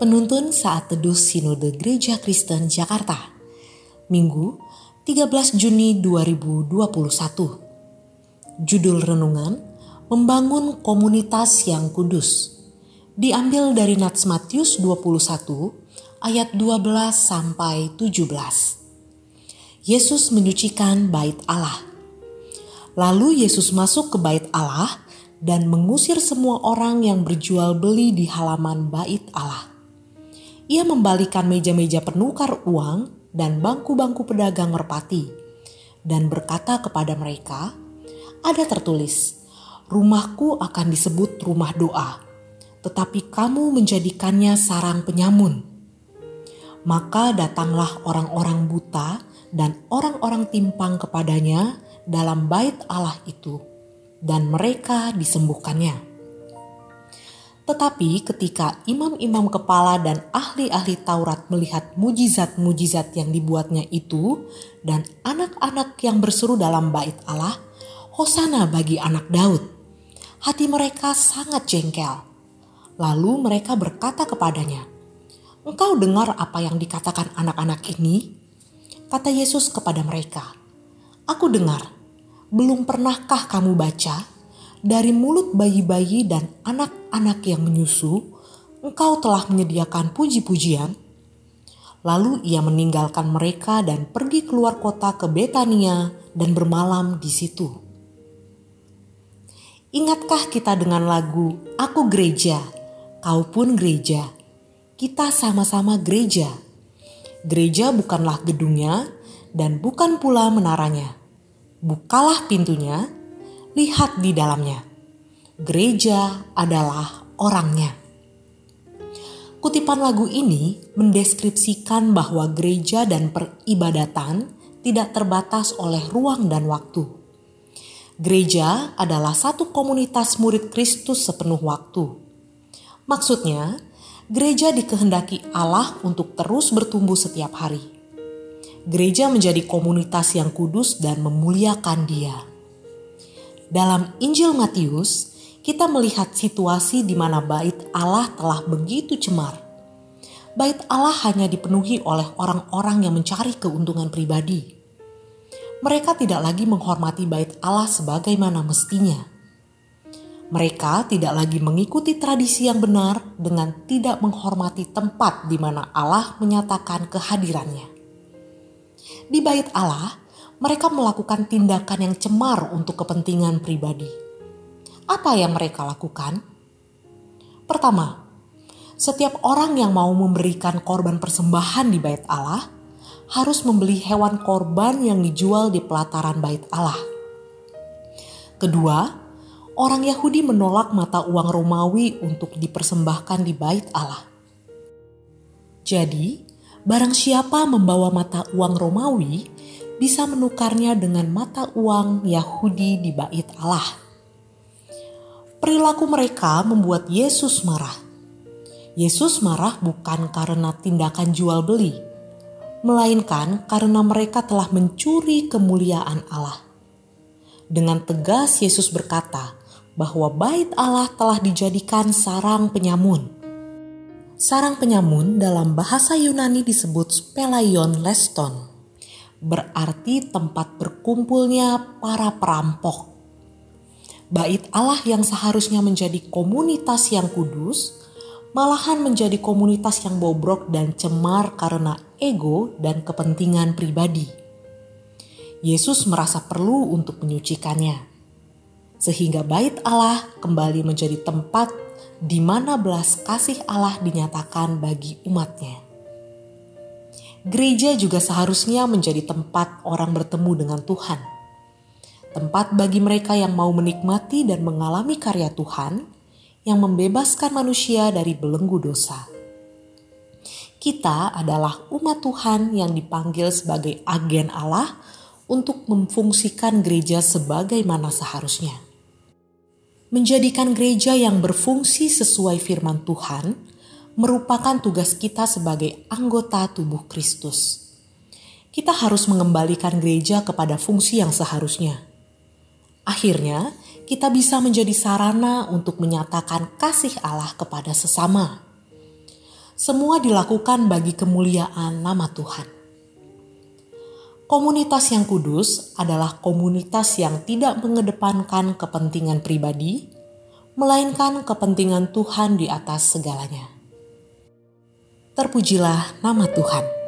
Penuntun saat teduh Sinode Gereja Kristen Jakarta. Minggu, 13 Juni 2021. Judul renungan, Membangun Komunitas yang Kudus. Diambil dari Nats Matius 21 ayat 12 sampai 17. Yesus menyucikan bait Allah. Lalu Yesus masuk ke bait Allah dan mengusir semua orang yang berjual beli di halaman bait Allah. Ia membalikan meja-meja penukar uang dan bangku-bangku pedagang merpati dan berkata kepada mereka, "Ada tertulis, rumahku akan disebut rumah doa, tetapi kamu menjadikannya sarang penyamun." Maka datanglah orang-orang buta dan orang-orang timpang kepadanya dalam bait Allah itu dan mereka disembuhkannya. Tetapi ketika imam-imam kepala dan ahli-ahli Taurat melihat mujizat-mujizat yang dibuatnya itu dan anak-anak yang berseru dalam bait Allah, Hosana bagi anak Daud. Hati mereka sangat jengkel. Lalu mereka berkata kepadanya, Engkau dengar apa yang dikatakan anak-anak ini? Kata Yesus kepada mereka, Aku dengar, belum pernahkah kamu baca dari mulut bayi-bayi dan anak-anak yang menyusu, engkau telah menyediakan puji-pujian? Lalu ia meninggalkan mereka dan pergi keluar kota ke Betania dan bermalam di situ. Ingatkah kita dengan lagu Aku Gereja, Kau pun Gereja? Kita sama-sama gereja. Gereja bukanlah gedungnya dan bukan pula menaranya bukalah pintunya, lihat di dalamnya. Gereja adalah orangnya. Kutipan lagu ini mendeskripsikan bahwa gereja dan peribadatan tidak terbatas oleh ruang dan waktu. Gereja adalah satu komunitas murid Kristus sepenuh waktu. Maksudnya, gereja dikehendaki Allah untuk terus bertumbuh setiap hari gereja menjadi komunitas yang kudus dan memuliakan Dia. Dalam Injil Matius, kita melihat situasi di mana bait Allah telah begitu cemar. Bait Allah hanya dipenuhi oleh orang-orang yang mencari keuntungan pribadi. Mereka tidak lagi menghormati bait Allah sebagaimana mestinya. Mereka tidak lagi mengikuti tradisi yang benar dengan tidak menghormati tempat di mana Allah menyatakan kehadirannya di bait Allah, mereka melakukan tindakan yang cemar untuk kepentingan pribadi. Apa yang mereka lakukan? Pertama, setiap orang yang mau memberikan korban persembahan di bait Allah harus membeli hewan korban yang dijual di pelataran bait Allah. Kedua, orang Yahudi menolak mata uang Romawi untuk dipersembahkan di bait Allah. Jadi, barang siapa membawa mata uang Romawi bisa menukarnya dengan mata uang Yahudi di bait Allah. Perilaku mereka membuat Yesus marah. Yesus marah bukan karena tindakan jual beli, melainkan karena mereka telah mencuri kemuliaan Allah. Dengan tegas Yesus berkata bahwa bait Allah telah dijadikan sarang penyamun Sarang penyamun dalam bahasa Yunani disebut spelaion leston, berarti tempat berkumpulnya para perampok. Bait Allah yang seharusnya menjadi komunitas yang kudus, malahan menjadi komunitas yang bobrok dan cemar karena ego dan kepentingan pribadi. Yesus merasa perlu untuk menyucikannya, sehingga bait Allah kembali menjadi tempat di mana belas kasih Allah dinyatakan bagi umatnya. Gereja juga seharusnya menjadi tempat orang bertemu dengan Tuhan. Tempat bagi mereka yang mau menikmati dan mengalami karya Tuhan yang membebaskan manusia dari belenggu dosa. Kita adalah umat Tuhan yang dipanggil sebagai agen Allah untuk memfungsikan gereja sebagaimana seharusnya menjadikan gereja yang berfungsi sesuai firman Tuhan merupakan tugas kita sebagai anggota tubuh Kristus. Kita harus mengembalikan gereja kepada fungsi yang seharusnya. Akhirnya, kita bisa menjadi sarana untuk menyatakan kasih Allah kepada sesama. Semua dilakukan bagi kemuliaan nama Tuhan. Komunitas yang kudus adalah komunitas yang tidak mengedepankan kepentingan pribadi, melainkan kepentingan Tuhan di atas segalanya. Terpujilah nama Tuhan.